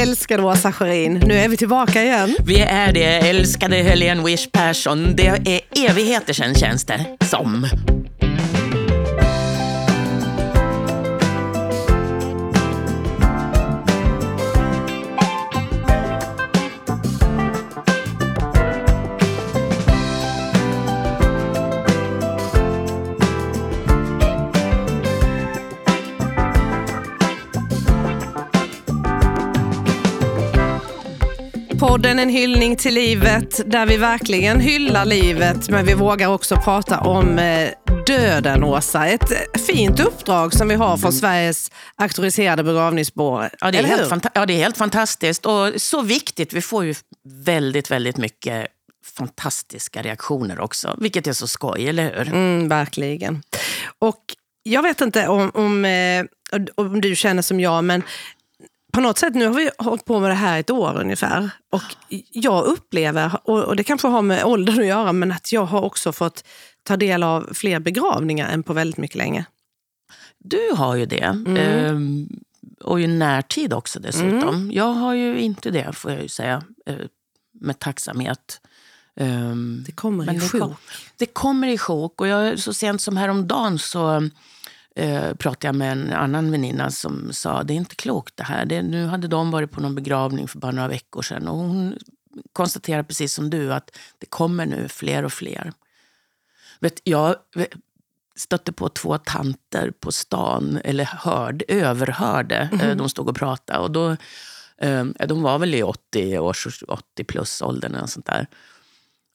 älskade Åsa Scharin. Nu är vi tillbaka igen. Vi är det, älskade Helene Wish Persson. Det är evigheter sedan känns det som. Podden En hyllning till livet där vi verkligen hyllar livet men vi vågar också prata om eh, döden, Åsa. Ett fint uppdrag som vi har från Sveriges auktoriserade begravningsbyrå. Ja det, är helt fanta- ja, det är helt fantastiskt och så viktigt. Vi får ju väldigt, väldigt mycket fantastiska reaktioner också, vilket är så skoj, eller hur? Mm, verkligen. Och jag vet inte om, om, eh, om du känner som jag, men på något sätt, nu har vi hållit på med det här ett år ungefär. Och jag upplever, och det kanske har med åldern att göra, men att jag har också fått ta del av fler begravningar än på väldigt mycket länge. Du har ju det. Mm. Ehm, och i närtid också dessutom. Jag har ju inte det, får jag ju säga, eh, med tacksamhet. Ehm, Det kommer Men i det, sjok. kom, det kommer i sjok. Och jag, så sent som häromdagen så eh, pratade jag med en annan väninna som sa det är inte klokt det här. Det, nu hade de varit på någon begravning för bara några veckor sedan. Och hon konstaterar precis som du att det kommer nu fler och fler. Vet, jag stötte på två tanter på stan, eller hörde, överhörde. eh, De stod och pratade. Och då, eh, de var väl i 80 års 80 plus åldern eller sånt där.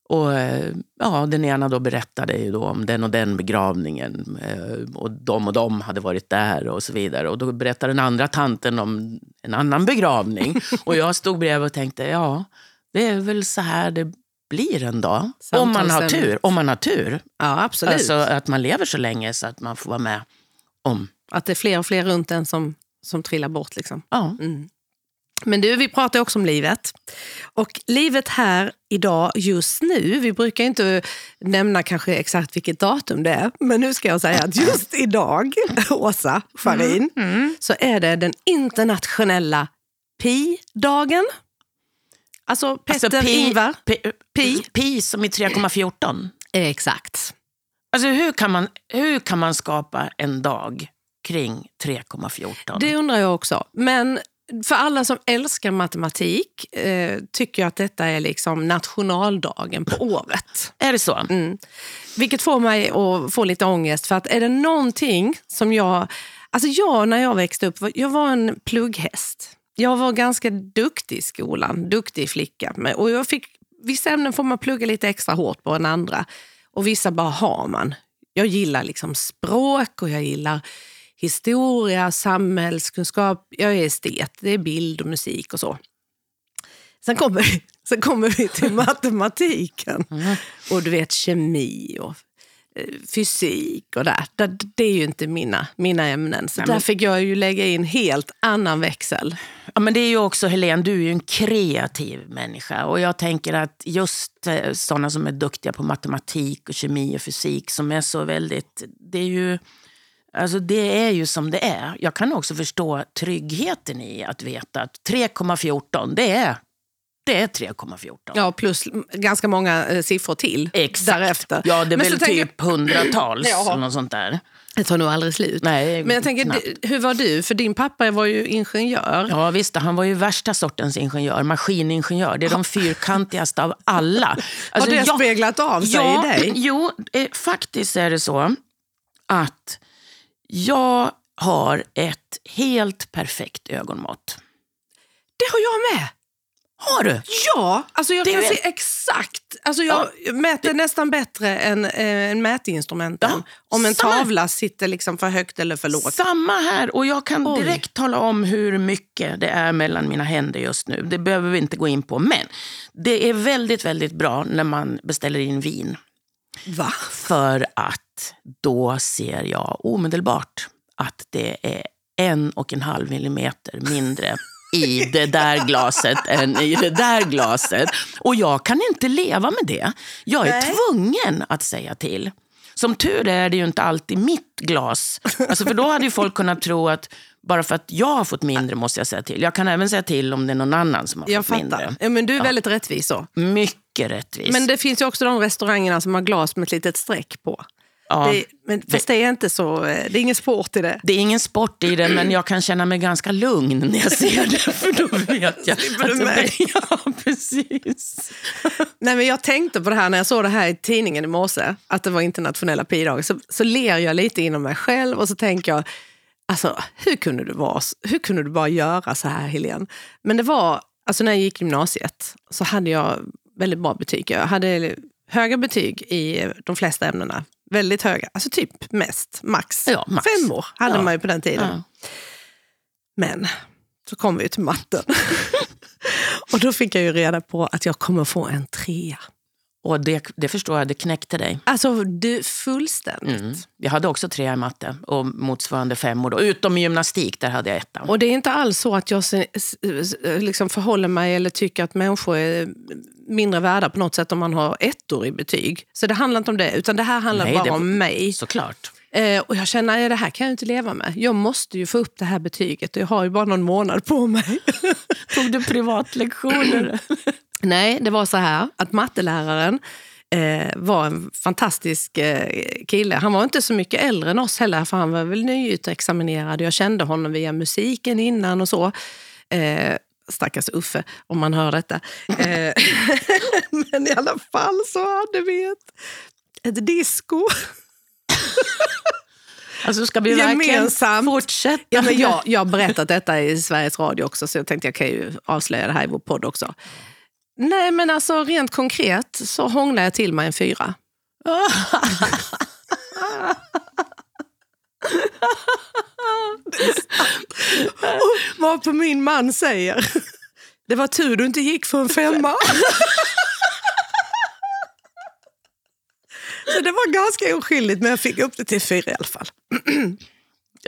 Och eh, ja, Den ena då berättade ju då om den och den begravningen. eh, Och de och de hade varit där och så vidare. Och Då berättade den andra tanten om en annan begravning. Och jag stod bredvid och tänkte, ja, det är väl så här det blir en dag. Om man har tur. Om man har tur. Ja, absolut. Alltså att man lever så länge så att man får vara med om... Att det är fler och fler runt en som, som trillar bort. Liksom. Ja. Men du, vi pratar också om livet. Och livet här idag, just nu, vi brukar inte nämna kanske exakt vilket datum det är, men nu ska jag säga att just idag, Åsa Scharin, så är det den internationella Pi-dagen. Alltså Petter Alltså, pi, Ingvar. pi, Pi. pi som i 3,14. Exakt. Alltså hur kan, man, hur kan man skapa en dag kring 3,14? Det undrar jag också. Men för alla som älskar matematik eh, tycker jag att detta är liksom nationaldagen på året. Är det så? Mm. Vilket får mig att få lite ångest. För att är det någonting som jag... Alltså jag, när jag växte upp, jag var en plugghäst. Jag var ganska duktig i skolan, duktig flicka. Och jag fick, vissa ämnen får man plugga lite extra hårt på än andra. Och vissa bara har man. Jag gillar liksom språk och jag gillar historia, samhällskunskap. Jag är estet, det är bild och musik och så. Sen kommer, sen kommer vi till matematiken. Och du vet kemi och eh, fysik och där. Det, det är ju inte mina, mina ämnen. Så Nej, där fick jag ju lägga in helt annan växel. Ja, men det är ju också, Helene, du är ju en kreativ människa. Och jag tänker att just eh, sådana som är duktiga på matematik och kemi och fysik som är så väldigt... Det är ju, alltså det är ju som det är. Jag kan också förstå tryggheten i att veta att 3,14 det är, det är 3,14. Ja, plus ganska många eh, siffror till Exakt. därefter. Ja, det är Men väl typ hundratals Jaha. eller något sånt där. Det tar nog aldrig slut. Nej, Men jag tänker, knappt. hur var du? För din pappa var ju ingenjör. Ja visst, han var ju värsta sortens ingenjör, maskiningenjör. Det är de fyrkantigaste av alla. Alltså, har det jag- speglat av sig ja, i dig? Jo, eh, faktiskt är det så att jag har ett helt perfekt ögonmått. Det har jag med. Har du? Ja, alltså jag Det kan se exakt. Alltså jag mäter nästan bättre än eh, en mätinstrumenten. Ja, om en samma. tavla sitter liksom för högt eller för lågt. Samma här. Och jag kan Oj. direkt tala om hur mycket det är mellan mina händer just nu. Det behöver vi inte gå in på. Men det är väldigt, väldigt bra när man beställer in vin. Va? För att då ser jag omedelbart att det är en och en halv millimeter mindre i det där glaset än i det där glaset. Och jag kan inte leva med det. Jag är Nej. tvungen att säga till. Som tur är det ju inte alltid mitt glas. Alltså för då hade ju folk kunnat tro att Bara för att jag har fått mindre måste jag säga till. Jag kan även säga till om det är någon annan som har Jag fått fattar. mindre. Ja, men du är väldigt rättvis så. Mycket rättvist. Men det finns ju också de restaurangerna som har glas med ett litet streck på. Ja. Det, men, fast det är inte så, eh, det är ingen sport i det. Det är ingen sport i det, men jag kan känna mig ganska lugn när jag ser det. För då vet jag Slipper du det blir- Ja, precis. Nej, men jag tänkte på det här när jag såg det här i tidningen i morse, att det var internationella pi-dagen, så, så ler jag lite inom mig själv och så tänker jag, alltså hur kunde du, vara, hur kunde du bara göra så här Helene? Men det var, alltså när jag gick gymnasiet så hade jag väldigt bra betyg. Jag hade höga betyg i de flesta ämnena. Väldigt höga, alltså typ mest, max. Ja, max. Femmor hade Ja. man ju på den tiden. Ja. Men så kom vi till matten. och då fick jag ju reda på att jag kommer få en trea. Och det, det förstår jag, det knäckte dig. Alltså du, fullständigt. Mm. Jag hade också tre i matte och motsvarande femmor. Då. Utom gymnastik, där hade jag etta. Och det är inte alls så att jag liksom förhåller mig eller tycker att människor är mindre värda på något sätt om man har ettor i betyg. Så det handlar inte om det, utan det här handlar Nej, bara det- om mig. Såklart. Eh, och jag känner att det här kan jag inte leva med. Jag måste ju få upp det här betyget och jag har ju bara någon månad på mig. Tog du privatlektioner? Nej, det var så här att matteläraren eh, var en fantastisk eh, kille. Han var inte så mycket äldre än oss heller, för han var väl nyutexaminerad. Jag kände honom via musiken innan och så. Eh, stackars Uffe, om man hör detta. Eh, men i alla fall så hade vi ett, ett disco. Alltså, ska vi verkligen Gemensamt. fortsätta? Ja, men jag, jag har berättat detta i Sveriges Radio också, så jag tänkte jag kan ju avslöja det här i vår podd också. Nej, men alltså rent konkret så hånglade jag till mig en fyra. Och vad på min man säger, det var tur du inte gick för en femma. Så det var ganska oskyldigt, men jag fick upp det till fyra i alla fall.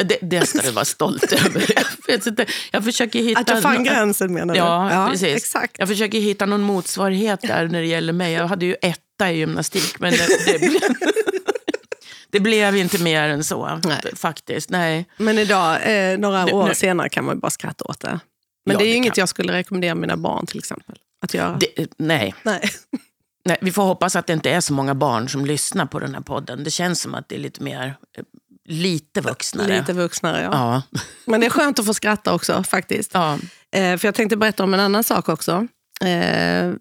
Det, det ska du vara stolt över. Jag, jag försöker hitta... Att jag fann gränsen menar du? Ja, precis. Exakt. Jag försöker hitta någon motsvarighet där när det gäller mig. Jag hade ju etta i gymnastik, men det, det, blev, det blev inte mer än så. Nej. Faktiskt, nej. Men idag, eh, några Nu- år nu- senare, kan man bara skratta åt det. Men Ja, det är inget kan- jag skulle rekommendera mina barn till exempel. Att göra. Det, nej. Nej. nej. Vi får hoppas att det inte är så många barn som lyssnar på den här podden. Det känns som att det är lite mer, eh, lite vuxnare. Lite vuxnare, ja. Ja. Men det är skönt att få skratta också faktiskt. ja. Eh, för jag tänkte berätta om en annan sak också. Eh,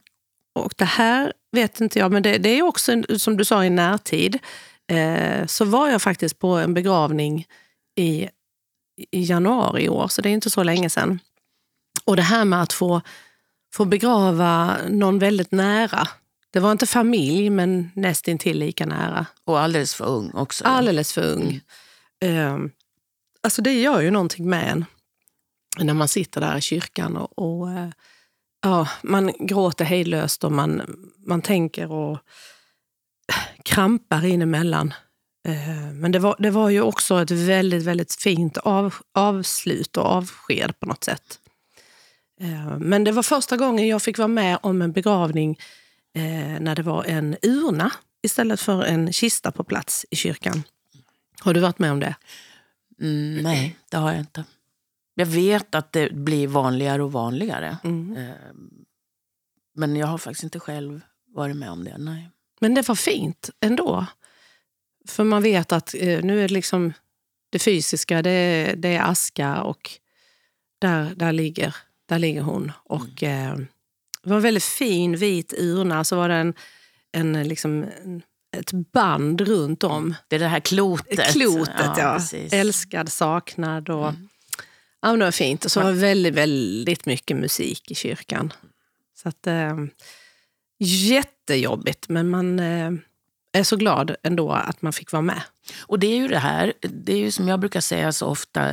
och det här vet inte jag, men det, det är också en- som du sa i närtid. Eh, så var jag faktiskt på en begravning i, i januari i år, så det är inte så länge sedan. Och det här med att få, få begrava någon väldigt nära. Det var inte familj, men nästintill lika nära. Och alldeles för ung också. Alldeles för ung. Eh, alltså det gör ju någonting med en. När man sitter där i kyrkan och, och eh, ja, man gråter hejdlöst och man, man tänker och krampar in emellan. Eh, men det var, det var ju också ett väldigt, väldigt fint av, avslut och avsked på något sätt. Eh, men det var första gången jag fick vara med om en begravning eh, när det var en urna istället för en kista på plats i kyrkan. Har du varit med om det? Mm, nej, det har jag inte. Jag vet att det blir vanligare och vanligare. Mm. Eh, Men jag har faktiskt inte själv varit med om det. Nej. Men det var fint ändå. För man vet att eh, nu är det liksom det fysiska, det, är- det är aska och där, där, ligger, där ligger hon. Och, eh, det var en väldigt fin vit urna, så var det en, en, liksom, en, ett band runt om. Det är det här klotet. Klotet, ja. precis. Älskad, saknad och... Ja, men det var fint. Och så var det väldigt, väldigt mycket musik i kyrkan. Så att, eh, jättejobbigt, men man eh, är så glad ändå att man fick vara med. Och det är ju det här, det är ju som jag brukar säga så ofta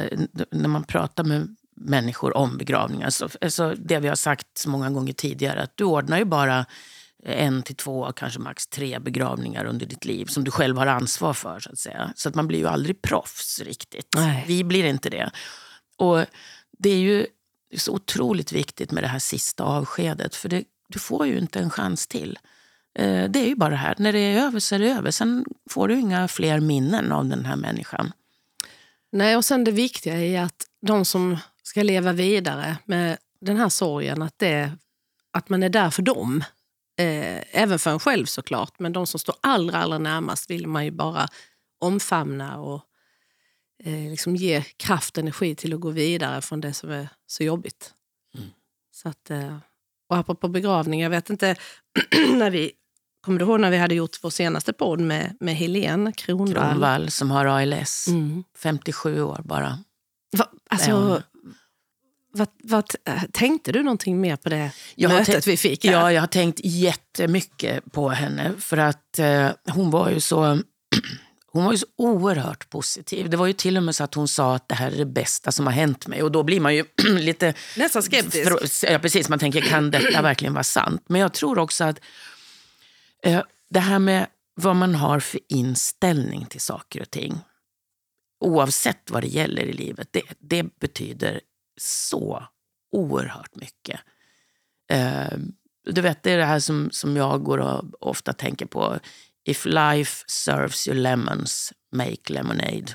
när man pratar med människor om begravningar. Så, alltså det vi har sagt så många gånger tidigare, att du ordnar ju bara en till två, kanske max tre begravningar under ditt liv som du själv har ansvar för. Så att säga. Så att man blir ju aldrig proffs riktigt. Nej. Vi blir inte det. Och det är ju så otroligt viktigt med det här sista avskedet, för det, du får ju inte en chans till. Eh, Det är ju bara det här, när det är över så är det över. Sen får du inga fler minnen av den här människan. Nej, och sen det viktiga är att de som ska leva vidare med den här sorgen, att, det, att man är där för dem. Eh, även för en själv såklart, men de som står allra, allra närmast vill man ju bara omfamna och eh, liksom ge kraft och energi till att gå vidare från det som är så jobbigt. Mm. Så att, eh, och apropå begravning, jag vet inte när vi Kommer du ihåg när vi hade gjort vår senaste podd med, med Helene Kronvall? Kronvall som har ALS. Mm. 57 år bara. Va, alltså, vad, vad, tänkte du någonting mer på det jag mötet tänkt- vi fick? Här? Ja, jag har tänkt jättemycket på henne. För att eh, hon var ju så... Hon var ju så oerhört positiv. Det var ju till och med så att hon sa att det här är det bästa som har hänt mig. Och då blir man ju lite... Nästan skeptisk. Ja, precis. Man tänker, kan detta verkligen vara sant? Men jag tror också att eh, det här med vad man har för inställning till saker och ting, oavsett vad det gäller i livet, det, det betyder så oerhört mycket. Eh, du vet, det är det här som, som jag går och ofta tänker på. If life serves you lemons, make lemonade.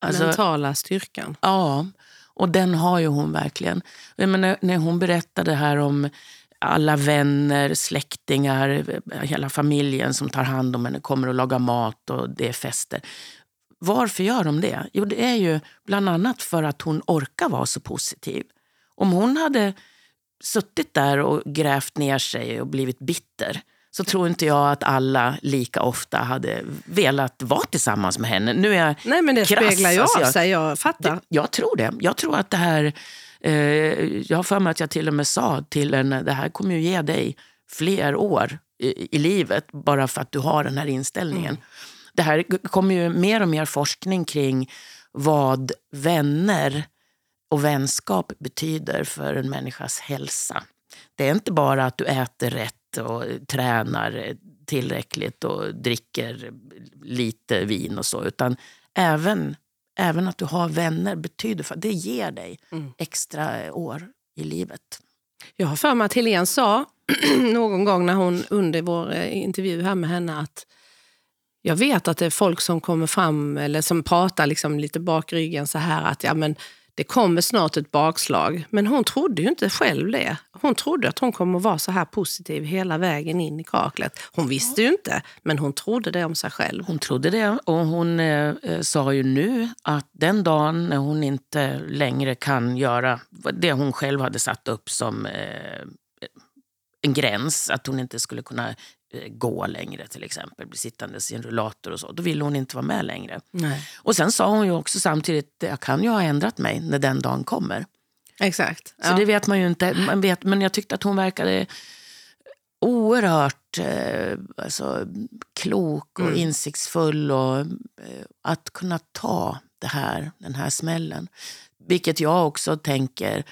Alltså, Mentala styrkan. Ja, och den har ju hon verkligen. Jag menar, när hon berättade här om alla vänner, släktingar, hela familjen som tar hand om henne, kommer och lagar mat och det är fester. Varför gör de det? Jo, det är ju bland annat för att hon orkar vara så positiv. Om hon hade suttit där och grävt ner sig och blivit bitter så tror inte jag att alla lika ofta hade velat vara tillsammans med henne. Nu är jag Nej, men det krass, speglar ju alltså av sig. Jag fattar. det, jag tror det. Jag tror att det här... Eh, jag har för mig att jag till och med sa till henne det här kommer ju ge dig fler år i, i livet bara för att du har den här inställningen. Det här kommer ju mer och mer forskning kring vad vänner och vänskap betyder för en människas hälsa. Det är inte bara att du äter rätt och tränar tillräckligt och dricker lite vin och så, utan även, även att du har vänner betyder för det ger dig Mm. extra år i livet. Jag har för mig att Helene sa någon gång när hon under vår eh, intervju här med henne att jag vet att det är folk som kommer fram eller som pratar liksom lite bak ryggen så här att ja, men det kommer snart ett bakslag. Men hon trodde ju inte själv det. Hon trodde att hon kommer att vara så här positiv hela vägen in i kaklet. Hon visste ju inte, men hon trodde det om sig själv. Hon trodde det och hon eh, eh, sa ju nu att den dagen när hon inte längre kan göra det hon själv hade satt upp som eh, en gräns, att hon inte skulle kunna gå längre till exempel, bli sittandes i en rullator och så, då ville hon inte vara med längre. Nej. Och sen sa hon ju också samtidigt, jag kan ju ha ändrat mig när den dagen kommer. Exakt. Så Ja. det vet man ju inte. Man vet, men jag tyckte att hon verkade oerhört eh, alltså, klok och Mm. insiktsfull. Och, eh, att kunna ta det här, den här smällen. Vilket jag också tänker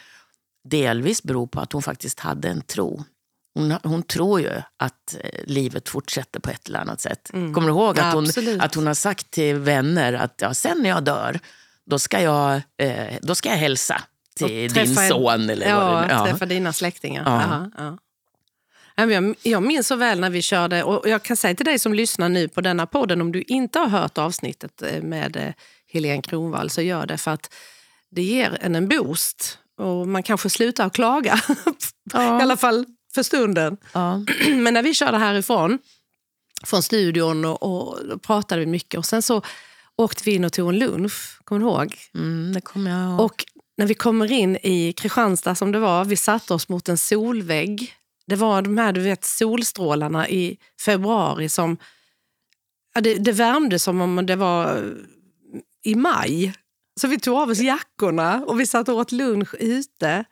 delvis beror på att hon faktiskt hade en tro. Hon, hon tror ju att eh, livet fortsätter på ett eller annat sätt. Mm. Kommer du ihåg att hon, Absolut. att hon har sagt till vänner att ja, sen när jag dör, då ska jag, eh, då ska jag hälsa till din son. Eller ja, vad det, ja. träffa dina släktingar. Ja. Aha, ja. Ja, Jag, jag minns så väl när vi körde, och jag kan säga till dig som lyssnar nu på denna podden, om du inte har hört avsnittet eh, med eh, Helene Kronvall, så gör det för att det ger en en boost. Och man kanske slutar klaga, Ja. i alla fall för stunden. Ja. Men när vi körde härifrån, från studion, och, och pratade vi mycket. Och Sen så åkte vi in och tog en lunch, kommer du ihåg? Mm, det kommer jag ihåg. Och när vi kommer in i Kristianstad som det var, vi satte oss mot en solvägg. Det var de här du vet, solstrålarna i februari som... Ja, det, det värmde som om det var i maj. Så vi tog av oss jackorna och vi satt och åt lunch ute.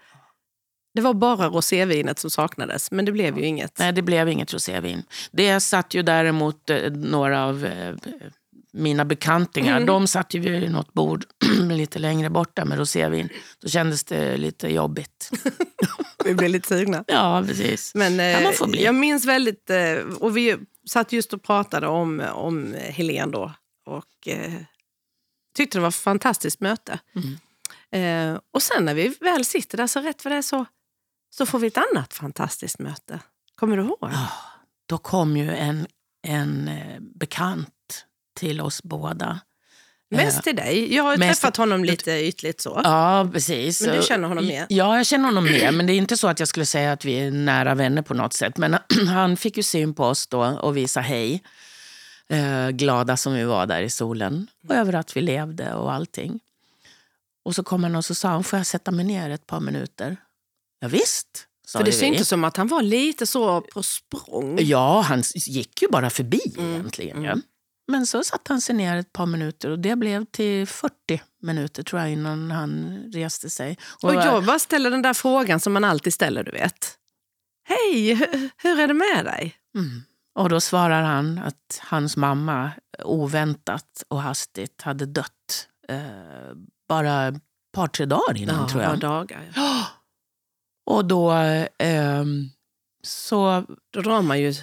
Det var bara rosévinet som saknades, men det blev ju inget. Nej, det blev inget rosévin. Det satt ju däremot eh, några av eh, mina bekantingar. Mm. De satt ju vid något bord lite längre borta med rosévin. Då kändes det lite jobbigt. Vi blev lite sugna. Ja, precis. Men Kan man eh, få bli. jag minns väldigt, eh, och vi satt just och pratade om, om Helen då och eh, tyckte det var ett fantastiskt möte. Mm. Eh, och sen när vi väl sitter där så rätt för det så, så får vi ett annat fantastiskt möte. Kommer du ihåg? Ja, då kom ju en, en eh, bekant till oss båda. Mest till dig. Jag har mest- träffat honom lite ytligt så. Ja, precis. Men du känner honom mer? Ja, jag känner honom mer. Men det är inte så att jag skulle säga att vi är nära vänner på något sätt. Men han fick ju syn på oss då och visa hej. Eh, glada som vi var där i solen. Och över att vi levde och allting. Och så kom han och så sa han, får jag sätta mig ner ett par minuter? Ja, visst, För det syntes som att han var lite så på språng. Ja, han gick ju bara förbi Mm, egentligen. Ja. Men så satte han sig ner ett par minuter och det blev till 40 minuter tror jag innan han reste sig. Och jag bara ställer den där frågan som man alltid ställer, du vet. Hej, hur- hur är det med dig? Mm. Och då svarar han att hans mamma oväntat och hastigt hade dött eh, bara ett par, tre dagar innan tror några jag. dagar. ja. Och då ehm, så Då drar man ju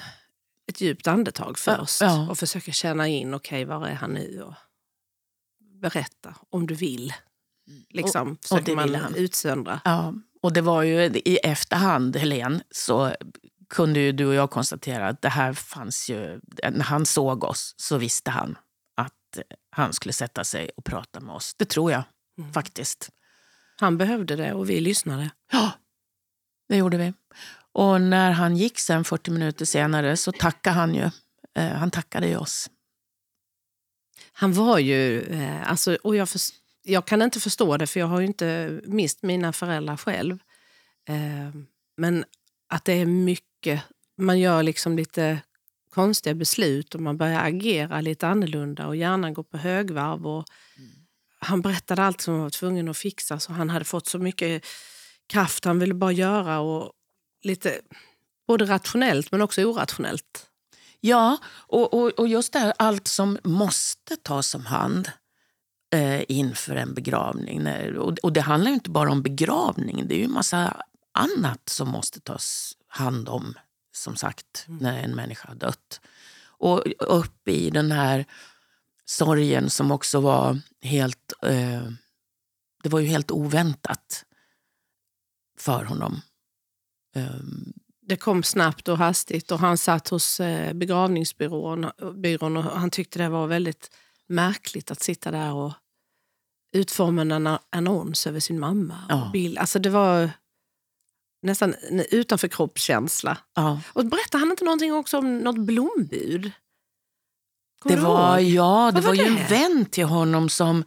ett djupt andetag först ja. och försöker känna in, okej, var är han nu? Och berätta om du vill. Liksom Mm. och försöker det man han. utsöndra. Ja, och det var ju i efterhand, Helene, så kunde ju du och jag konstatera att det här fanns ju... När han såg oss så visste han att eh, han skulle sätta sig och prata med oss. Det tror jag Mm. faktiskt. Han behövde det och vi lyssnade. Ja, det gjorde vi. Och när han gick sen 40 minuter senare så tackade han ju. Eh, han tackade ju oss. Han var ju, eh, alltså, och jag, förs- jag kan inte förstå det för jag har ju inte mist mina föräldrar själv. Eh, men att det är mycket, man gör liksom lite konstiga beslut och man börjar agera lite annorlunda och hjärnan går på högvarv. Och Han berättade allt som han var tvungen att fixa så han hade fått så mycket kraft han ville bara göra. och lite Både rationellt men också orationellt. Ja, och, och, och just det här allt som måste tas om hand eh, inför en begravning. Och, och det handlar ju inte bara om begravning, det är ju en massa annat som måste tas hand om, som sagt, när en människa har dött. Och upp i den här sorgen som också var helt... Eh, det var ju helt oväntat för honom. Ehm, det kom snabbt och hastigt och han satt hos eh, begravningsbyrån byrån och han tyckte det var väldigt märkligt att sitta där och utforma en annons över sin mamma. Ja. Och bild. Alltså det var nästan utanför kroppskänsla. ja. Och berättade han inte någonting också om något blombud? Kommer Det var, ihåg? ja, det Vad var, var ju en vän till honom som,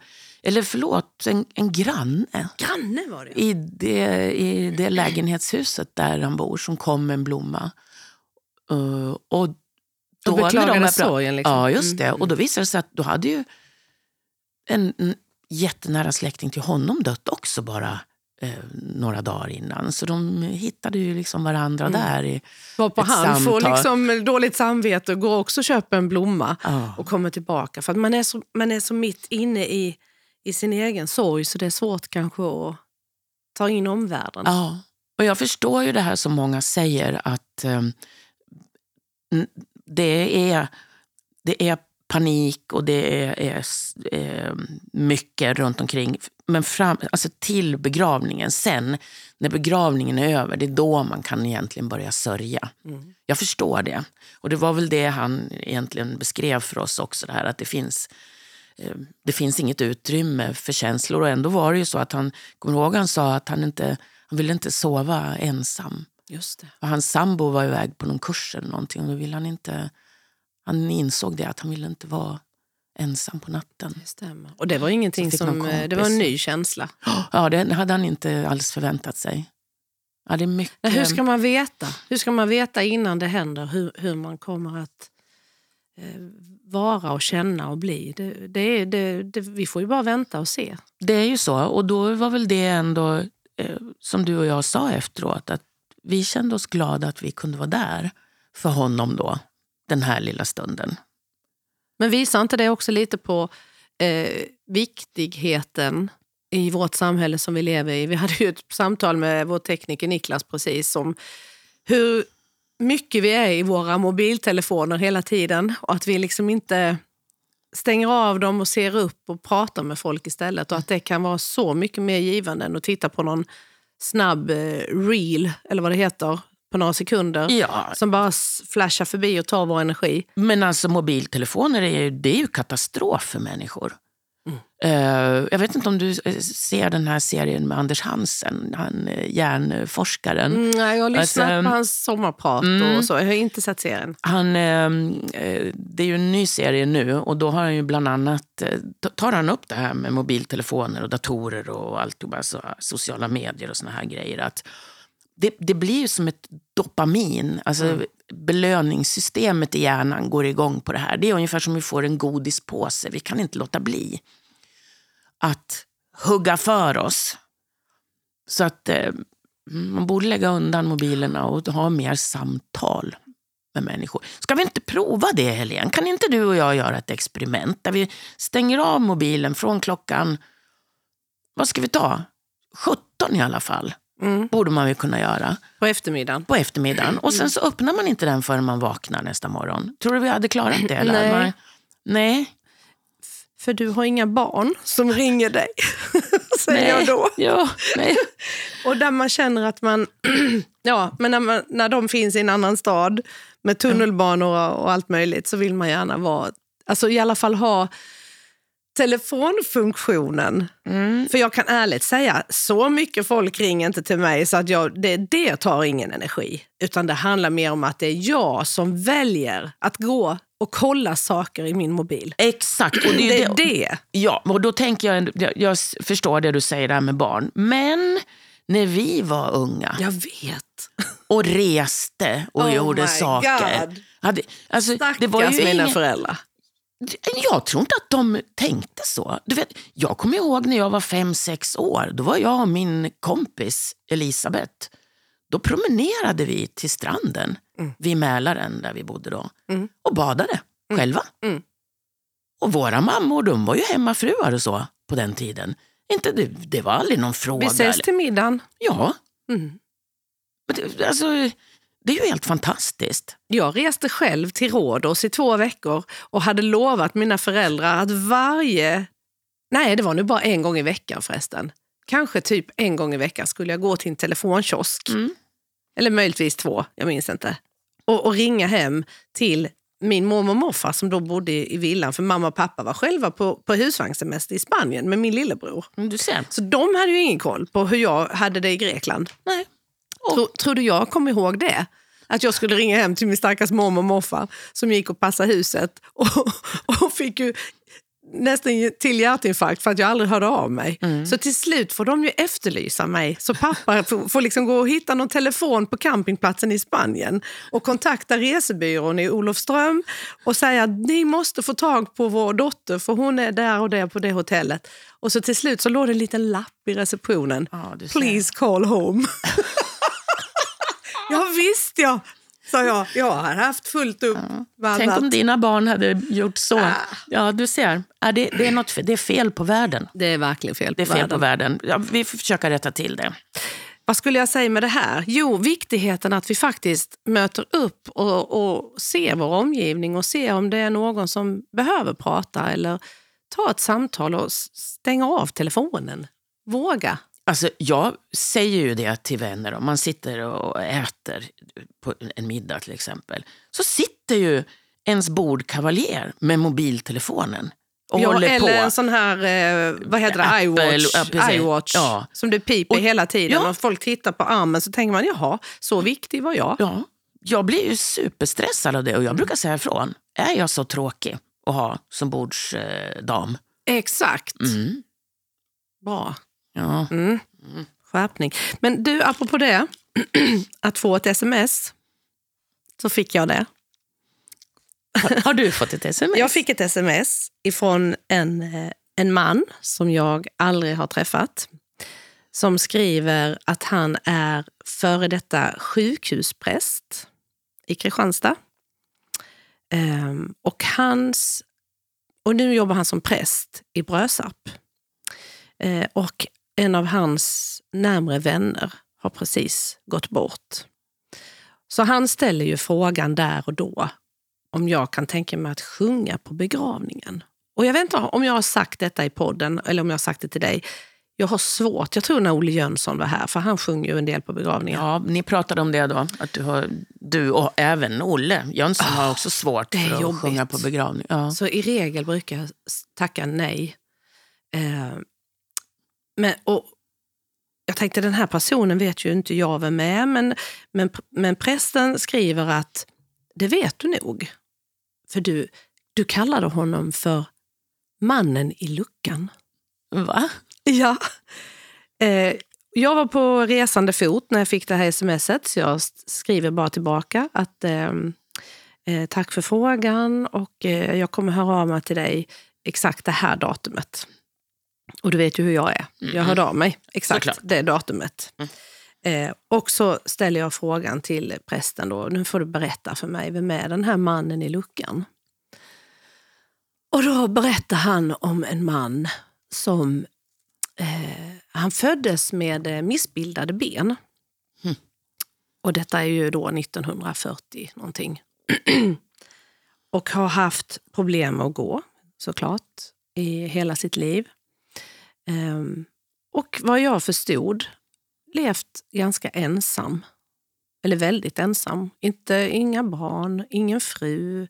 eller förlåt, en, en granne Granne var det. i det, i det lägenhetshuset där han bor som kom med en blomma. Uh, och då Och beklagade de sorgen. Liksom. Ja, just det. Mm, Och då visade det sig att då hade ju en, en jättenära släkting till honom dött också bara eh, några dagar innan. Så de hittade ju liksom varandra Mm. där. I, Var på han får samtal. liksom dåligt samvete och går också och köper en blomma. ja. och kommer tillbaka. För att man är så, man är så mitt inne i, i sin egen sorg så det är svårt kanske att ta in omvärlden. Ja, och jag förstår ju det här som många säger att eh, det, är, det är panik och det är, är eh, mycket runt omkring. Men fram, alltså till begravningen, sen när begravningen är över, det är då man kan egentligen börja sörja. Mm. Jag förstår det. Och det var väl det han egentligen beskrev för oss också, det här att det finns det finns inget utrymme för känslor. Och ändå var det ju så att han, kommer ihåg han sa att han inte han ville inte sova ensam. Just det. Och hans sambo var iväg på någon kurs eller någonting och då ville han inte, han insåg det att han ville inte vara ensam på natten. Det stämmer. Och det var ingenting som... eh, Det var en ny känsla. Ja, det hade han inte alls förväntat sig. Ja, det är mycket... Hur ska man veta? Hur ska man veta innan det händer hur, hur man kommer att vara och känna och bli? Det, det, det, det, vi får ju bara vänta och se. Det är ju så. Och då var väl det ändå, eh, som du och jag sa efteråt, att vi kände oss glada att vi kunde vara där för honom då, den här lilla stunden. Men visar inte det också lite på eh, viktigheten i vårt samhälle som vi lever i? Vi hade ju ett samtal med vår tekniker Niklas precis om hur mycket vi är i våra mobiltelefoner hela tiden och att vi liksom inte stänger av dem och ser upp och pratar med folk istället. Och att det kan vara så mycket mer givande än att titta på någon snabb eh, reel, eller vad det heter, på några sekunder. Ja, Som bara flashar förbi och tar vår energi. men alltså mobiltelefoner är ju, det är ju katastrof för människor. Eh, jag vet inte om du eh, ser den här serien med Anders Hansen, han eh, hjärnforskaren. Mm, nej, jag har lyssnat Alltså, på hans sommarprat och så. Jag har inte sett serien. Han, eh, eh, det är ju en ny serie nu och då har han ju bland annat, tar han upp det här med mobiltelefoner och datorer och allt, och bara så, sociala medier och såna här grejer. Att det, det blir ju som ett dopamin, alltså belöningssystemet i hjärnan går igång på det här. Det är ungefär som vi får en godispåse, vi kan inte låta bli att hugga för oss. Så att eh, man borde lägga undan mobilerna och ha mer samtal med människor. Ska vi inte prova det, Helene? Kan inte du och jag göra ett experiment där vi stänger av mobilen från klockan, vad ska vi ta? 17 i alla fall. Borde man väl kunna göra På eftermiddagen. på eftermiddagen. Och sen så öppnar man inte den förrän man vaknar nästa morgon. Tror du vi hade klarat det? Eller? Nej. Man, nej. För du har inga barn som ringer dig, säger jag då. Ja, nej. Och där man känner att man, ja, men när, man, när de finns i en annan stad med tunnelbanor och allt möjligt så vill man gärna vara, alltså i alla fall ha telefonfunktionen. För jag kan ärligt säga, så mycket folk ringer inte till mig så att jag, det, det tar ingen energi. Utan det handlar mer om att det är jag som väljer att gå och kolla saker i min mobil. Exakt. Och det, Det är är det. Ja, och då tänker jag, jag, jag förstår det du säger där med barn. Men när vi var unga Jag vet. och reste och Oh gjorde saker. God. Hade, alltså, Stackars det var ju mina ingen, föräldrar. Jag tror inte att de tänkte så. Du vet, jag kommer ihåg när jag var fem sex år. Då var jag och min kompis Elisabeth. Då promenerade vi till stranden vid Mälaren där vi bodde då och badade själva. Mm. Och våra mammor de var ju hemmafruar och så på den tiden. Inte, det, det var aldrig någon fråga. Vi ses till middagen. Ja. Mm. Men det, alltså, det är ju helt fantastiskt. Jag reste själv till Rhodos i två veckor och hade lovat mina föräldrar att varje... Nej, det var nu bara en gång i veckan förresten. Kanske typ en gång i veckan skulle jag gå till en telefonkiosk. Mm. Eller möjligtvis två, jag minns inte. Och, och ringa hem till min mormor och morfar som då bodde i villan. För mamma och pappa var själva på, på husvagnssemester i Spanien med min lillebror. Mm, Du ser. Så de hade ju ingen koll på hur jag hade det i Grekland. Nej. Tro, tror du jag kom ihåg det? Att jag skulle ringa hem till min stackars mormor och morfar som gick och passade huset och, och fick ju nästan till hjärtinfarkt för att jag aldrig hörde av mig. Så till slut får de ju efterlysa mig. Så pappa får, får liksom gå och hitta någon telefon på campingplatsen i Spanien och kontakta resebyrån i Olofström och säga att ni måste få tag på vår dotter för hon är där och där på det hotellet. Och så till slut så låg det en liten lapp i receptionen. Ja. Please call home. ja visst ja, sa jag. Jag har haft fullt upp med Tänk annat. om dina barn hade gjort så. Ja, du ser. Ja, det, det, är något, fel- det är fel på världen. Det är verkligen fel på Det är fel världen. på världen. Ja, vi får försöka rätta till det. Vad skulle jag säga med det här? Jo, viktigheten att vi faktiskt möter upp och, och ser vår omgivning och ser om det är någon som behöver prata eller ta ett samtal och stänga av telefonen. Våga. Alltså, jag säger ju det till vänner om man sitter och äter på en middag till exempel. Så sitter ju ens bordkavaljer med mobiltelefonen och Ja, håller eller på. en sån här, eh, vad heter det, Apple, iWatch, ja, iWatch Ja. som det piper Och- hela tiden. ja. Och folk tittar på armen så tänker man, jaha, så viktig var jag. Ja, jag blir ju superstressad av det och jag brukar säga ifrån. Är jag så tråkig att ha som bordsdam? Exakt. Mm. Bra. Ja. Mm. Skärpning. Men du, apropå det, att få ett sms, så fick jag det. Har, har du fått ett sms? Jag fick ett sms ifrån en, eh, en man som jag aldrig har träffat. Som skriver att han är före detta sjukhuspräst i Kristianstad. Ehm, och, hans, och nu jobbar han som präst i Brösarp. Eh, och en av hans närmre vänner har precis gått bort. Så han ställer ju frågan där och då om jag kan tänka mig att sjunga på begravningen. Och jag vet inte om jag har sagt detta i podden eller om jag har sagt det till dig. Jag har svårt, jag tror när Olle Jönsson var här, för han sjunger ju en del på begravningar. Ja, ni pratade om det då. Att du, har, du och även Olle Jönsson har också svårt Ah, det är för att jobbigt. sjunga på begravning. Ja. Så i regel brukar jag tacka nej. Eh, men, och jag tänkte den här personen vet ju inte jag vem är, men, men, men prästen skriver att det vet du nog. För du, du kallade honom för mannen i luckan. Va? Ja. Eh, jag var på resande fot när jag fick det här smset, så jag skriver bara tillbaka att eh, eh, tack för frågan och eh, jag kommer höra av mig till dig exakt det här datumet. Och du vet ju hur jag är. Jag Mm. hörde av mig exakt Såklart. det datumet. Eh, och så ställer jag frågan till prästen då, nu får du berätta för mig, vem är den här mannen i luckan? Och då berättar han om en man som eh, han föddes med eh, missbildade ben. Hmm. Och detta är ju då 1940 någonting. och har haft problem att gå, såklart, i hela sitt liv. Ehm, och vad jag förstod, levt ganska ensam. Eller väldigt ensam. Inte, inga barn, ingen fru,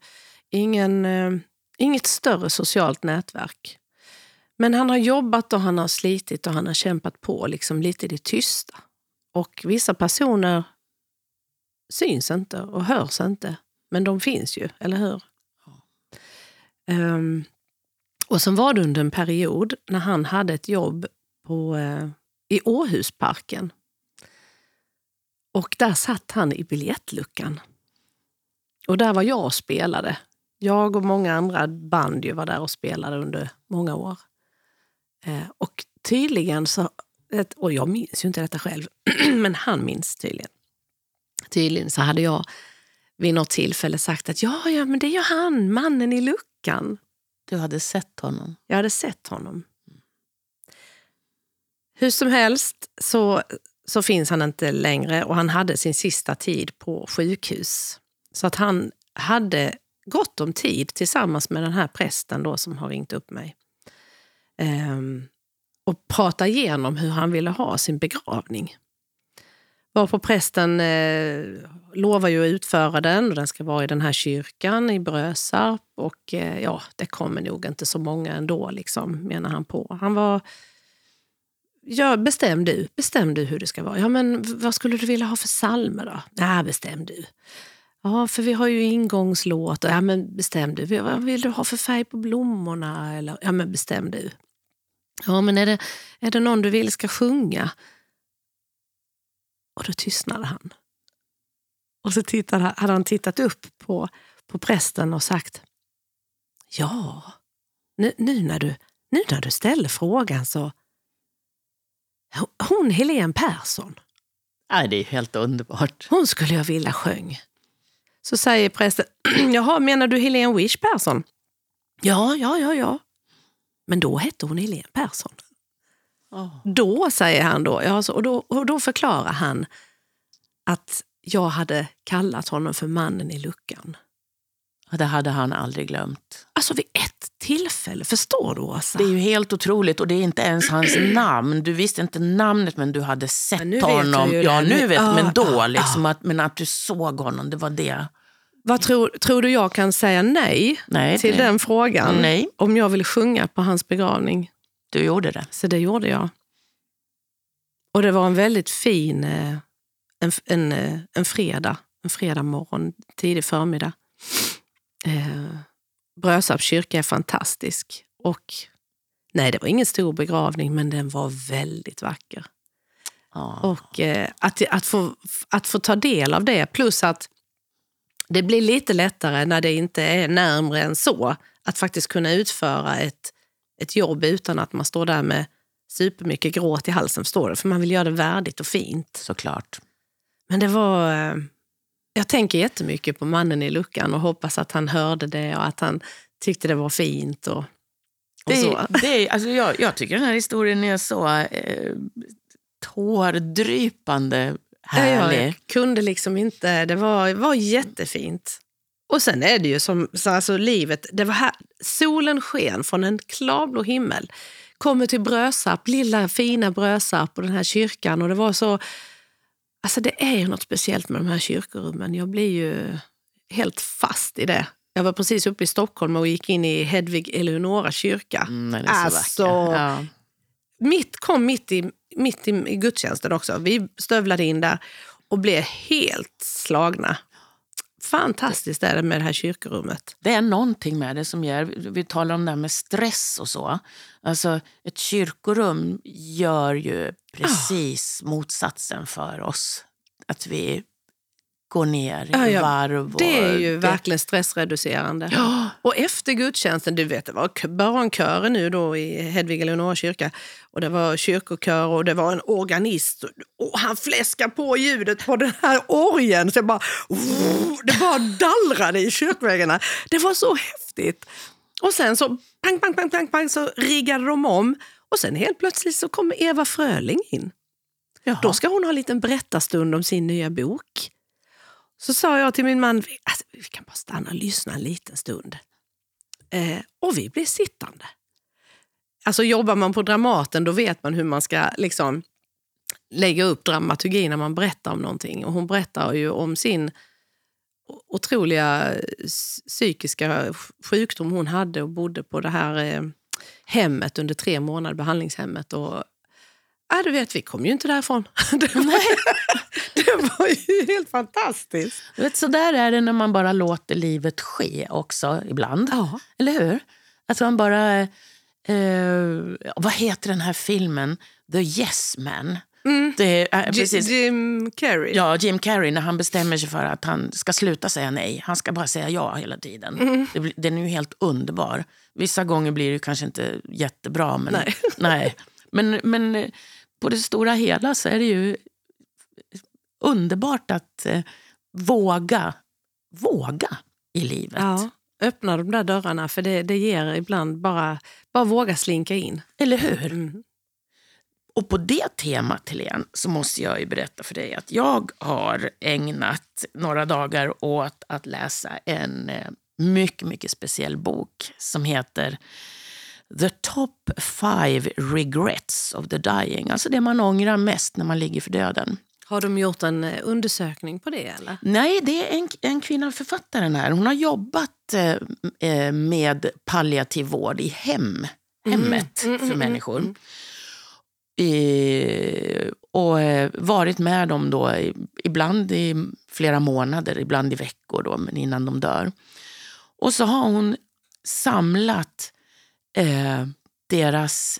ingen, eh, inget större socialt nätverk. Men han har jobbat och han har slitit och han har kämpat på liksom lite i det tysta. Och vissa personer syns inte och hörs inte. Men de finns ju, eller hur? Ehm, och sen var det under en period när han hade ett jobb på, eh, i Åhusparken. Och där satt han i biljettluckan. Och där var jag och spelade. Jag och många andra band ju var där och spelade under många år. Eh, och tydligen så, och jag minns ju inte detta själv, men han minns tydligen. Tydligen så hade jag vid något tillfälle sagt att ja, ja, men det är ju han, mannen i luckan. Du hade sett honom? Jag hade sett honom. Hur som helst så, så finns han inte längre och han hade sin sista tid på sjukhus. Så att han hade gott om tid tillsammans med den här prästen då som har ringt upp mig. Ehm, och prata igenom hur han ville ha sin begravning. Varpå prästen eh, lovar ju att utföra den och den ska vara i den här kyrkan i Brösarp. Och eh, ja, det kommer nog inte så många ändå, liksom, menar han på. Han var... Ja, bestäm du. Bestäm du hur det ska vara. Ja, men vad skulle du vilja ha för psalmer då? Nej, bestäm du. Ja, för vi har ju ingångslåt. Ja, men bestäm du. Vad vill du ha för färg på blommorna? Eller, ja, men bestäm du. Ja, men är det, är det någon du vill ska sjunga? Och då tystnade han. Och så tittade, hade han tittat upp på, på prästen och sagt Ja, nu, nu, när du, nu när du ställer frågan så... Hon Helene Persson, Nej, det är helt underbart. hon skulle jag vilja sjung. Så säger prästen, jaha, menar du Helene Wish Persson? Ja, ja, ja, ja. Men då hette hon Helene Persson. Då, säger han då, ja, så, och då, och då förklarar han att jag hade kallat honom för mannen i luckan. Det hade han aldrig glömt. Alltså vid ett tillfälle, förstår du Åsa? Det är ju helt otroligt och det är inte ens hans namn. Du visste inte namnet men du hade sett Men nu vet honom. ju ja, det. nu vet ah, men då ah, liksom att, men att du såg honom, det var det. Vad tror, tror du jag kan säga nej, Nej, till det- den frågan? Nej. Om jag vill sjunga på hans begravning? Du gjorde det. Så det gjorde jag. Och det var en väldigt fin eh, en, en, eh, en fredag, en fredag morgon, tidig förmiddag. Eh, Brösarps kyrka är fantastisk. Och nej, det var ingen stor begravning, men den var väldigt vacker. Ja. Och eh, att, att, få, att få ta del av det, plus att det blir lite lättare när det inte är närmre än så, att faktiskt kunna utföra ett, ett jobb utan att man står där med supermycket gråt i halsen, förstår du? För man vill göra det värdigt och fint. Såklart. Men det var... eh, Jag tänker jättemycket på mannen i luckan och hoppas att han hörde det och att han tyckte det var fint. Och, och Det, det alltså jag, jag tycker den här historien är så eh, tårdrypande härlig. Jag kunde liksom inte, det var, var jättefint. Och sen är det ju som, så alltså livet, det var här, solen sken från en klarblå himmel. Kommer till Brösarp, lilla fina Brösarp och den här kyrkan och det var så, alltså det är ju något speciellt med de här kyrkorummen. Jag blir ju helt fast i det. Jag var precis uppe i Stockholm och gick in i Hedvig Eleonora kyrka. Mm, den är så Alltså. Ja. Mitt kom mitt i, mitt i gudstjänsten också. Vi stövlade in där och blev helt slagna. Fantastiskt är det med det här kyrkorummet. Det är någonting med det som gör, vi talar om det här med stress och så. Alltså ett kyrkorum gör ju precis motsatsen för oss. Att vi går ner i Ja, ja, varv. Och Det är ju det- verkligen stressreducerande. Ja, Och efter gudstjänsten, du vet det var barnkörer nu då i Hedvig Eleonora kyrka och det var kyrkokör och det var en organist och han fläskade på ljudet på den här orgeln så bara, det bara dallrade i kyrkväggarna. Det var så häftigt. Och sen så pang, pang, pang, pang, pang så riggade de om och sen helt plötsligt så kommer Eva Fröling in. Jaha. Då ska hon ha en liten berättarstund om sin nya bok. Så sa jag till min man, "Vi- alltså, vi kan bara stanna och lyssna en liten stund. Eh, och vi blev sittande. Alltså jobbar man på Dramaten då vet man hur man ska liksom lägga upp dramaturgi när man berättar om någonting. Och hon berättar ju om sin otroliga eh, psykiska sjukdom hon hade och bodde på det här eh, hemmet under tre månader, behandlingshemmet. Och, ja, du vet, vi kom ju inte därifrån. Det var, det var ju helt fantastiskt. Du vet, så där är det när man bara låter livet ske också ibland. Ja. Eller hur? Att man bara... Eh, vad heter den här filmen? The Yes Man. Det är, precis. Jim Carrey. Ja, Jim Carrey när han bestämmer sig för att han ska sluta säga nej. Han ska bara säga ja hela tiden. Mm. Det den är ju helt underbar. Vissa gånger blir det kanske inte jättebra. Men, Nej. nej. Men, men på det stora hela så är det ju underbart att eh, våga, våga i livet. Ja, öppna de där dörrarna för det, det ger ibland bara, bara våga slinka in. Eller hur? Mm. Och på det temat, Helene, så måste jag ju berätta för dig att jag har ägnat några dagar åt att läsa en eh, mycket, mycket speciell bok som heter The Top Five Regrets of the Dying. Alltså det man ångrar mest när man ligger för döden. Har de gjort en eh, undersökning på det? eller? Nej, det är en, en kvinna, författaren här. Hon har jobbat eh, eh, med palliativ vård i hem, hemmet för människor. Eh, och eh, varit med dem då, i- ibland i flera månader, ibland i veckor då, men innan de dör. Och så har hon samlat eh, deras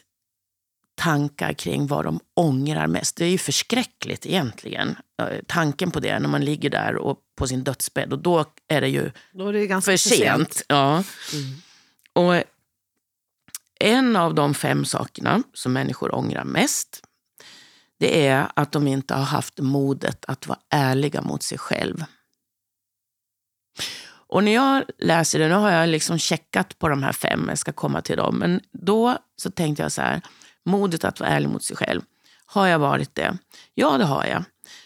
tankar kring vad de ångrar mest. Det är ju förskräckligt egentligen, eh, tanken på det när man ligger där och på sin dödsbädd. Och då är det ju Då är det ganska för sent. Ja. Och en av de fem sakerna som människor ångrar mest det är att de inte har haft modet att vara ärliga mot sig själv. Och när jag läser det, nu har jag liksom checkat på de här fem, jag ska komma till dem, men då så tänkte jag så här, modet att vara ärlig mot sig själv, har jag varit det? Ja, det har jag.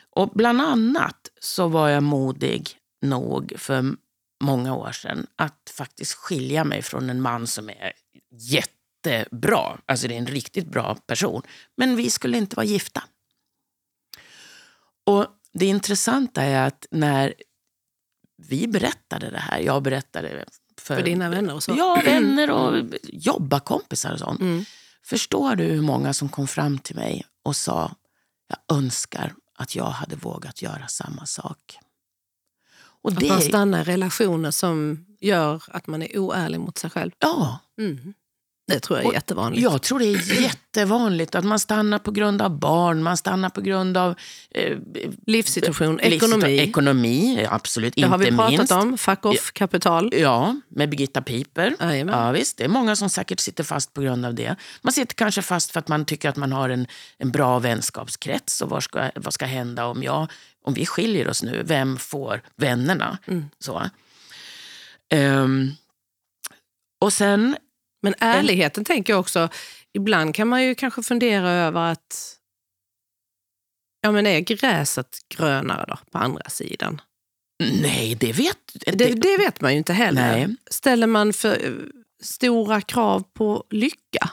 Och bland annat så var jag modig nog för många år sedan att faktiskt skilja mig från en man som är jättebra. Alltså det är en riktigt bra person. Men vi skulle inte vara gifta. Och det intressanta är att när vi berättade det här, jag berättade för, För dina vänner och så? Ja, vänner och jobbarkompisar och sånt. Mm. Förstår du hur många som kom fram till mig och sa jag önskar att jag hade vågat göra samma sak. Och Att det, man stannar i relationer som gör att man är oärlig mot sig själv. ja, Mm. Det tror jag är Och jättevanligt. jag tror det är jättevanligt att man stannar på grund av barn, man stannar på grund av eh, Livssituation, livssituation- ekonomi. Ekonomi, absolut. det har vi inte pratat minst. om. Fuck off-kapital. Ja, med Birgitta Piper. Jajamän. Ja, visst, det är många som säkert sitter fast på grund av det. Man sitter kanske fast för att man tycker att man har en, en bra vänskapskrets. Och vad ska, vad ska hända om, jag, om vi skiljer oss nu? Vem får vännerna? Mm. Så. Ehm, och sen, Men ärligheten tänker jag också, ibland kan man ju kanske fundera över att ja, men är gräset grönare då på andra sidan? nej det vet Det, det vet man ju inte heller. Nej. Ställer man för eh, stora krav på lycka?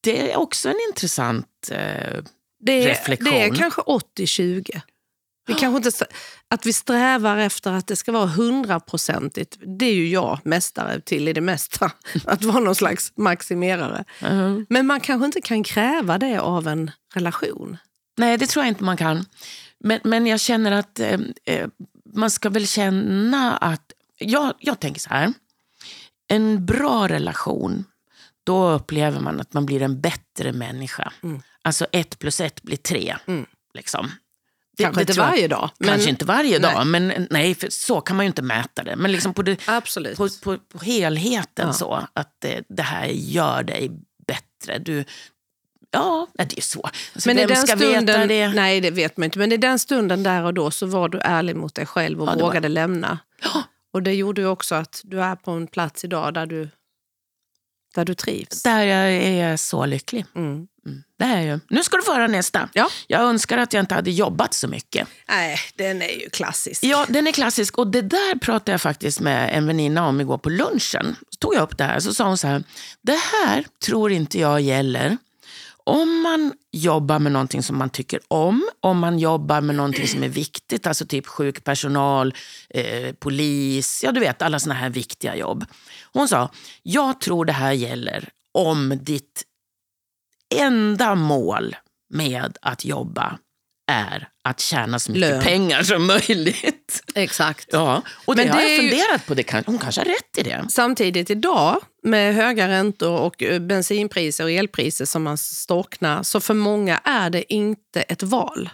det är också en intressant... Eh, Det är, Reflektion. det är kanske 80-20. Vi kanske inte, att vi strävar efter att det ska vara hundraprocentigt, det är ju jag mästare till i det mesta. Att vara någon slags maximerare. Mm. Men man kanske inte kan kräva det av en relation. Nej, det tror jag inte man kan. Men, men jag känner att eh, eh, man ska väl känna att... Jag, jag tänker så här. En bra relation, då upplever man att man blir en bättre människa. Alltså ett plus ett blir tre. Liksom. Kanske inte varje dag. men- Kanske inte varje Nej. dag, men nej, för så kan man ju inte mäta det. Men liksom på, det, på, på, på helheten Ja. så, att det, det här gör dig bättre. Du, ja, det är så. Alltså, Men i vem den ska veta stunden, det? nej det vet man inte, men i den stunden där och då så var du ärlig mot dig själv och Ja, det var- vågade lämna. Och det gjorde ju också att du är på en plats idag där du, där du trivs. Där jag är så lycklig. Mm. Mm. Det är ju. Nu ska du få höra nästa. Ja. Jag önskar att jag inte hade jobbat så mycket. Nej, den är ju klassisk. Ja, den är klassisk. Och det där pratade jag faktiskt med en väninna om igår på lunchen. Så tog jag upp det här. Så sa hon så här. Det här tror inte jag gäller om man jobbar med någonting som man tycker om, om man jobbar med någonting som är viktigt, alltså typ sjukpersonal, eh, polis, ja du vet alla såna här viktiga jobb. Hon sa, jag tror det här gäller om ditt enda mål med att jobba är att tjäna så mycket Lön. pengar som möjligt. Exakt. Ja, och det Men har det jag är ju- funderat på. Det kan, hon kanske har rätt i det. Samtidigt idag med höga räntor och eh, bensinpriser och elpriser som man storknar, så för många är det inte ett val.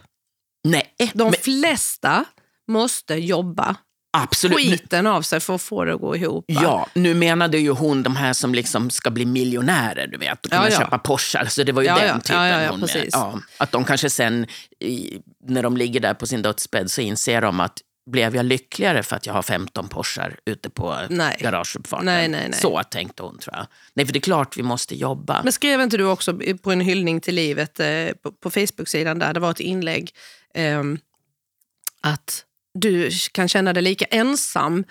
Nej, De men, flesta måste jobba absolut. Skiten av sig för att få det att gå ihop. va? ja, nu menade ju hon de här som liksom ska bli miljonärer, du vet, och kunna Ja, ja. köpa Porschar. Så det var ju Ja, den typen hon... precis. Ja, att de kanske sen, i, när de ligger där på sin dödsbädd, så inser de att blev jag lyckligare för att jag har 15 Porschar ute på Nej. garageuppfarten? Nej, nej, nej. Så tänkte hon, tror jag. Nej, för det är klart vi måste jobba. Men skrev inte du också på en hyllning till livet eh, på, på Facebook-sidan där, det var ett inlägg ehm, att du kan känna dig lika ensam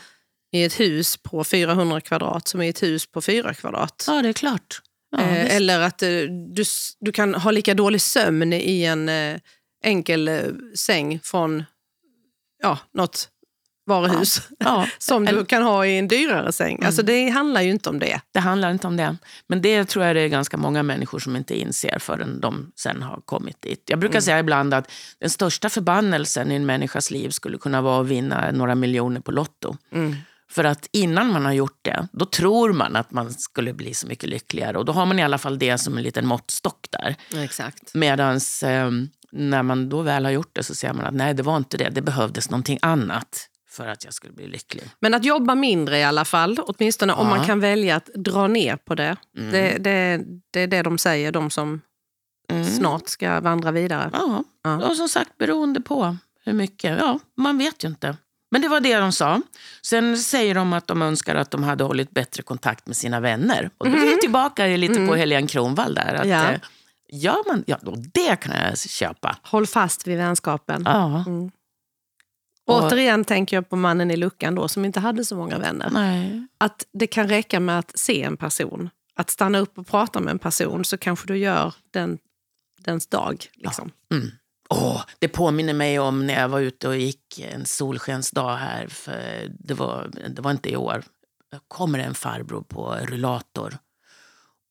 i ett hus på 400 kvadrat som i ett hus på 4 kvadrat. Ja, det är klart. Ja, Eh, eller att eh, du, du kan ha lika dålig sömn i en eh, enkel eh, säng från ja, något varuhus ja. som du kan ha i en dyrare säng. Alltså det handlar ju inte om det. Det handlar inte om det. Men det tror jag det är ganska många människor som inte inser förrän de sen har kommit dit. Jag brukar säga ibland att den största förbannelsen i en människas liv skulle kunna vara att vinna några miljoner på Lotto. För att innan man har gjort det, då tror man att man skulle bli så mycket lyckligare. Och då har man i alla fall det som en liten måttstock där. Exakt. Medan när man då väl har gjort det så ser man att nej, det var inte det. Det behövdes någonting annat för att jag skulle bli lycklig. Men att jobba mindre i alla fall, åtminstone om Ja. man kan välja att dra ner på det. Det, det, det är det de säger, de som snart ska vandra vidare. Ja, Ja. och som sagt beroende på hur mycket. Ja, man vet ju inte. Men det var det de sa. Sen säger de att de önskar att de hade hållit bättre kontakt med sina vänner. Och då är vi tillbaka lite på Helene Kronwall där. Att, Ja. eh, gör man, ja, och det kan jag köpa. Håll fast vid vänskapen. Ja. Och- Återigen tänker jag på mannen i luckan då, som inte hade så många vänner. Nej. Att det kan räcka med att se en person. Att stanna upp och prata med en person så kanske du gör den, dens dag. Liksom. Åh, det påminner mig om när jag var ute och gick en solskensdag här. För det, var, det var inte i år. Då kommer en farbror på rullator.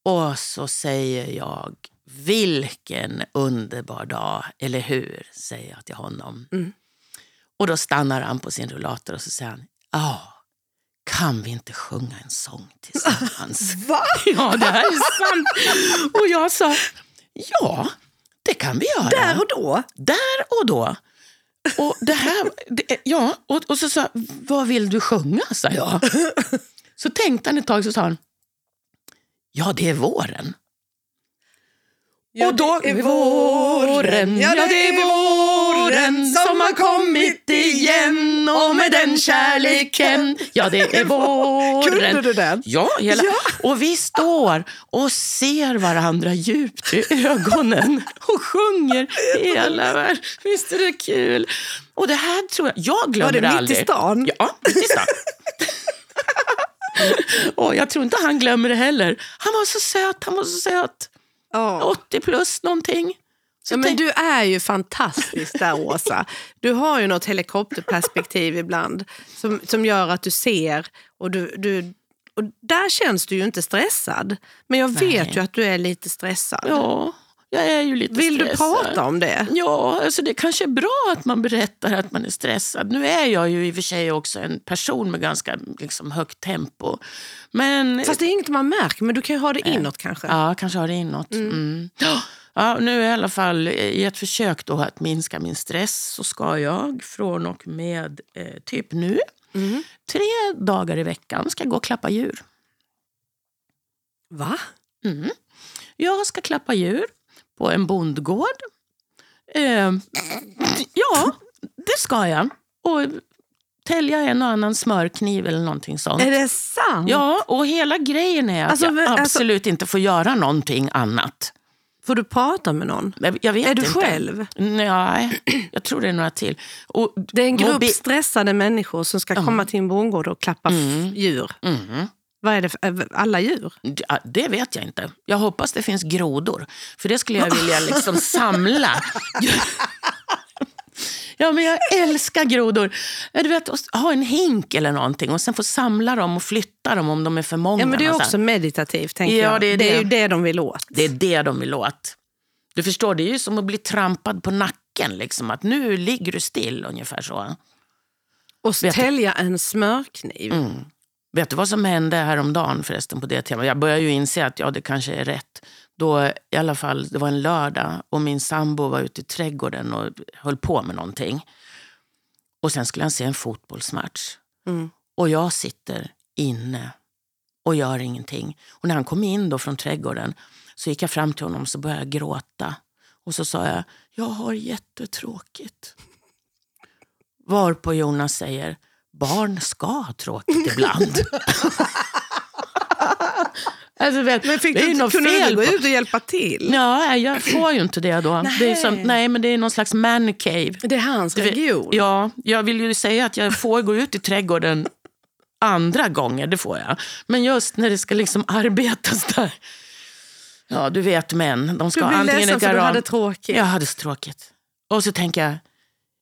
Och så säger jag, vilken underbar dag, eller hur? Säger jag till honom. Och då stannar han på sin rullator och så säger han, ja, kan vi inte sjunga en sång tillsammans? Va? ja, det här är sant. Och jag sa, ja, det kan vi göra. Där och då? Där och då. Och det här, det, ja, och, och så sa vad vill du sjunga? sa jag. Så tänkte han ett tag så sa han, ja det är våren. Och då, det är våren, ja det är våren som har kommit igen och med den kärleken, ja det är våren. Kunde du den? Ja, hela. Ja. och vi står och ser varandra djupt i ögonen och sjunger hela världen. Visst är det kul? Och det här tror jag, jag glömmer Var det mitt i aldrig. stan? Ja, mitt i stan. och jag tror inte han glömmer det heller. Han var så söt, han var så söt. Ja. 80 plus någonting. Ja, men du är ju fantastisk där, Åsa. Du har ju något helikopterperspektiv ibland som, som gör att du ser och du, du och där känns du ju inte stressad. Men jag vet Nej. ju att du är lite stressad. Ja, jag är ju lite Vill du stressad. prata om det? Ja, alltså det kanske är bra att man berättar att man är stressad. Nu är jag ju i och för sig också en person med ganska liksom, högt tempo. Men Fast det är inget man märker, men du kan ju ha det inåt kanske. ja, kanske har det inåt. Mm. Ja, nu i alla fall i ett försök då att minska min stress så ska jag från och med eh, typ nu Mm. tre dagar i veckan ska jag gå och klappa djur. Va? Mm. Jag ska klappa djur på en bondgård. Eh, ja, det ska jag. Och tälja en och annan smörkniv eller någonting sånt. Är det sant? Ja, och hela grejen är att Alltså, jag alltså- absolut inte får göra någonting annat. Får du prata med någon? Jag, jag vet Är du inte. själv? Nej, jag tror det är några till. Och Det är en grupp stressade människor som ska komma till en bondgård och klappa f- djur. Mhm. Vad är det för, är alla djur? Det vet jag inte. Jag hoppas det finns grodor. För det skulle jag vilja liksom samla. Ja, men jag älskar grodor. Du vet, ha en hink eller någonting och sen få samla dem och flytta dem om de är för många. Ja, men det är också meditativt, tänker Ja, jag. det är det är det. ju det de vill åt. Det är det de vill åt. Du förstår, det är ju som att bli trampad på nacken. Liksom, att nu ligger du still, ungefär så. Och tälja en smörkniv. Mm. Vet du vad som hände häromdagen förresten på det temat? Jag börjar ju inse att ja, det kanske är rätt. Då, i alla fall, det var en lördag och min sambo var ute i trädgården och höll på med någonting. Och sen skulle han se en fotbollsmatch. Mm. Och jag sitter inne och gör ingenting. Och när han kom in då från trädgården så gick jag fram till honom och så började jag gråta. Och så sa jag, jag har jättetråkigt. Varpå Jonas säger, barn ska ha tråkigt ibland. alltså, vet, Men fick det du, något kunde du fel gå ut och hjälpa till? Ja, jag får ju inte det då. Det är som, Nej. nej, men det är någon slags man cave. Det är hans Du vet- region. Ja, jag vill ju säga att jag får gå ut i trädgården andra gånger, det får jag. Men just när det ska liksom arbetas där. Ja, du vet män. De ska Du blir antingen ledsen för du hade tråkigt. Jag hade så tråkigt. Och så tänker jag,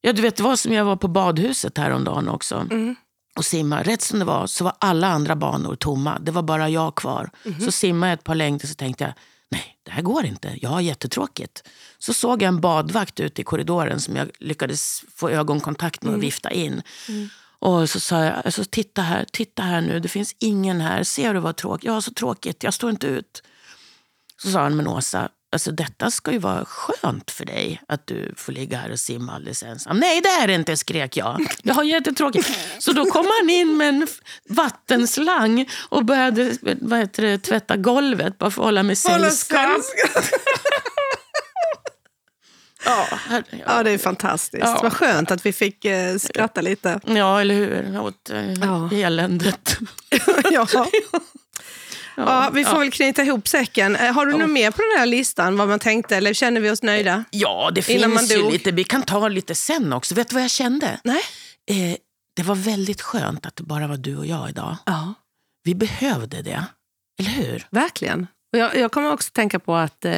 ja du vet det var som jag var på badhuset häromdagen också. Mm. Och simma. Rätt som det var så var alla andra banor tomma. Det var bara jag kvar. Mhm. Så simmade jag ett par längder så tänkte jag, nej det här går inte. Jag har jättetråkigt. Så såg jag en badvakt ute i korridoren som jag lyckades få ögonkontakt med och Mm. vifta in. Och så sa jag, alltså, titta här, titta här nu, det finns ingen här. Ser du vad tråkigt? Jag har så tråkigt, jag står inte ut. Så sa han, men Åsa, alltså detta ska ju vara skönt för dig att du får ligga här och simma alldeles ensam. Nej, det är det inte, skrek jag. Jag har jättetråkigt. Så då kom han in med en vattenslang och började vad heter det, tvätta golvet bara för att hålla mig sällskap. Ja, herre- Ja, det är fantastiskt. Ja. Vad skönt att vi fick eh, skratta lite. ja, eller hur? Åt eh, Ja. eländet. ja. Ja, vi får väl knyta ihop säcken. Eh, Har du något mer på den här listan, vad man tänkte, eller känner vi oss nöjda? Ja, det finns ju lite. Vi kan ta lite sen också. Vet du vad jag kände? Nej. Eh, det var väldigt skönt att det bara var du och jag idag. Ja, Vi behövde det. Eller hur? verkligen. Och jag, jag kommer också tänka på att eh,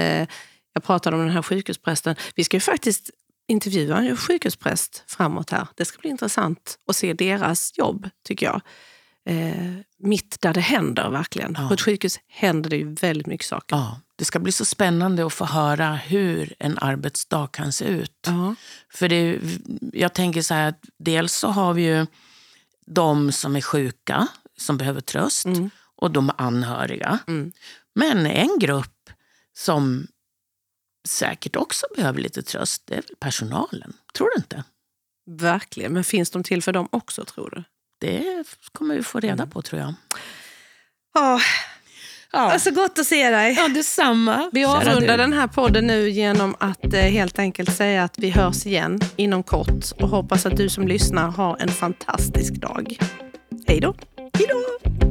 jag pratade om den här sjukhusprästen. Vi ska ju faktiskt intervjua en sjukhuspräst framåt här. Det ska bli intressant att se deras jobb, tycker jag. Eh, mitt där det händer, verkligen. Ja. På ett sjukhus händer det ju väldigt mycket saker. Ja, det ska bli så spännande att få höra hur en arbetsdag kan se ut. Ja. För det, jag tänker så här att dels så har vi ju de som är sjuka, som behöver tröst, Mm. och de anhöriga. Mm. Men en grupp som säkert också behöver lite tröst, det är väl personalen. Tror du inte? Verkligen. Men finns de till för dem också, tror du? Det kommer vi få reda Mm. på tror jag. Ja, Ja, alltså gott att se dig. ja detsamma. Vi avrundar den här podden nu genom att eh, helt enkelt säga att vi hörs igen inom kort och hoppas att du som lyssnar har en fantastisk dag. Hej då! Hej då!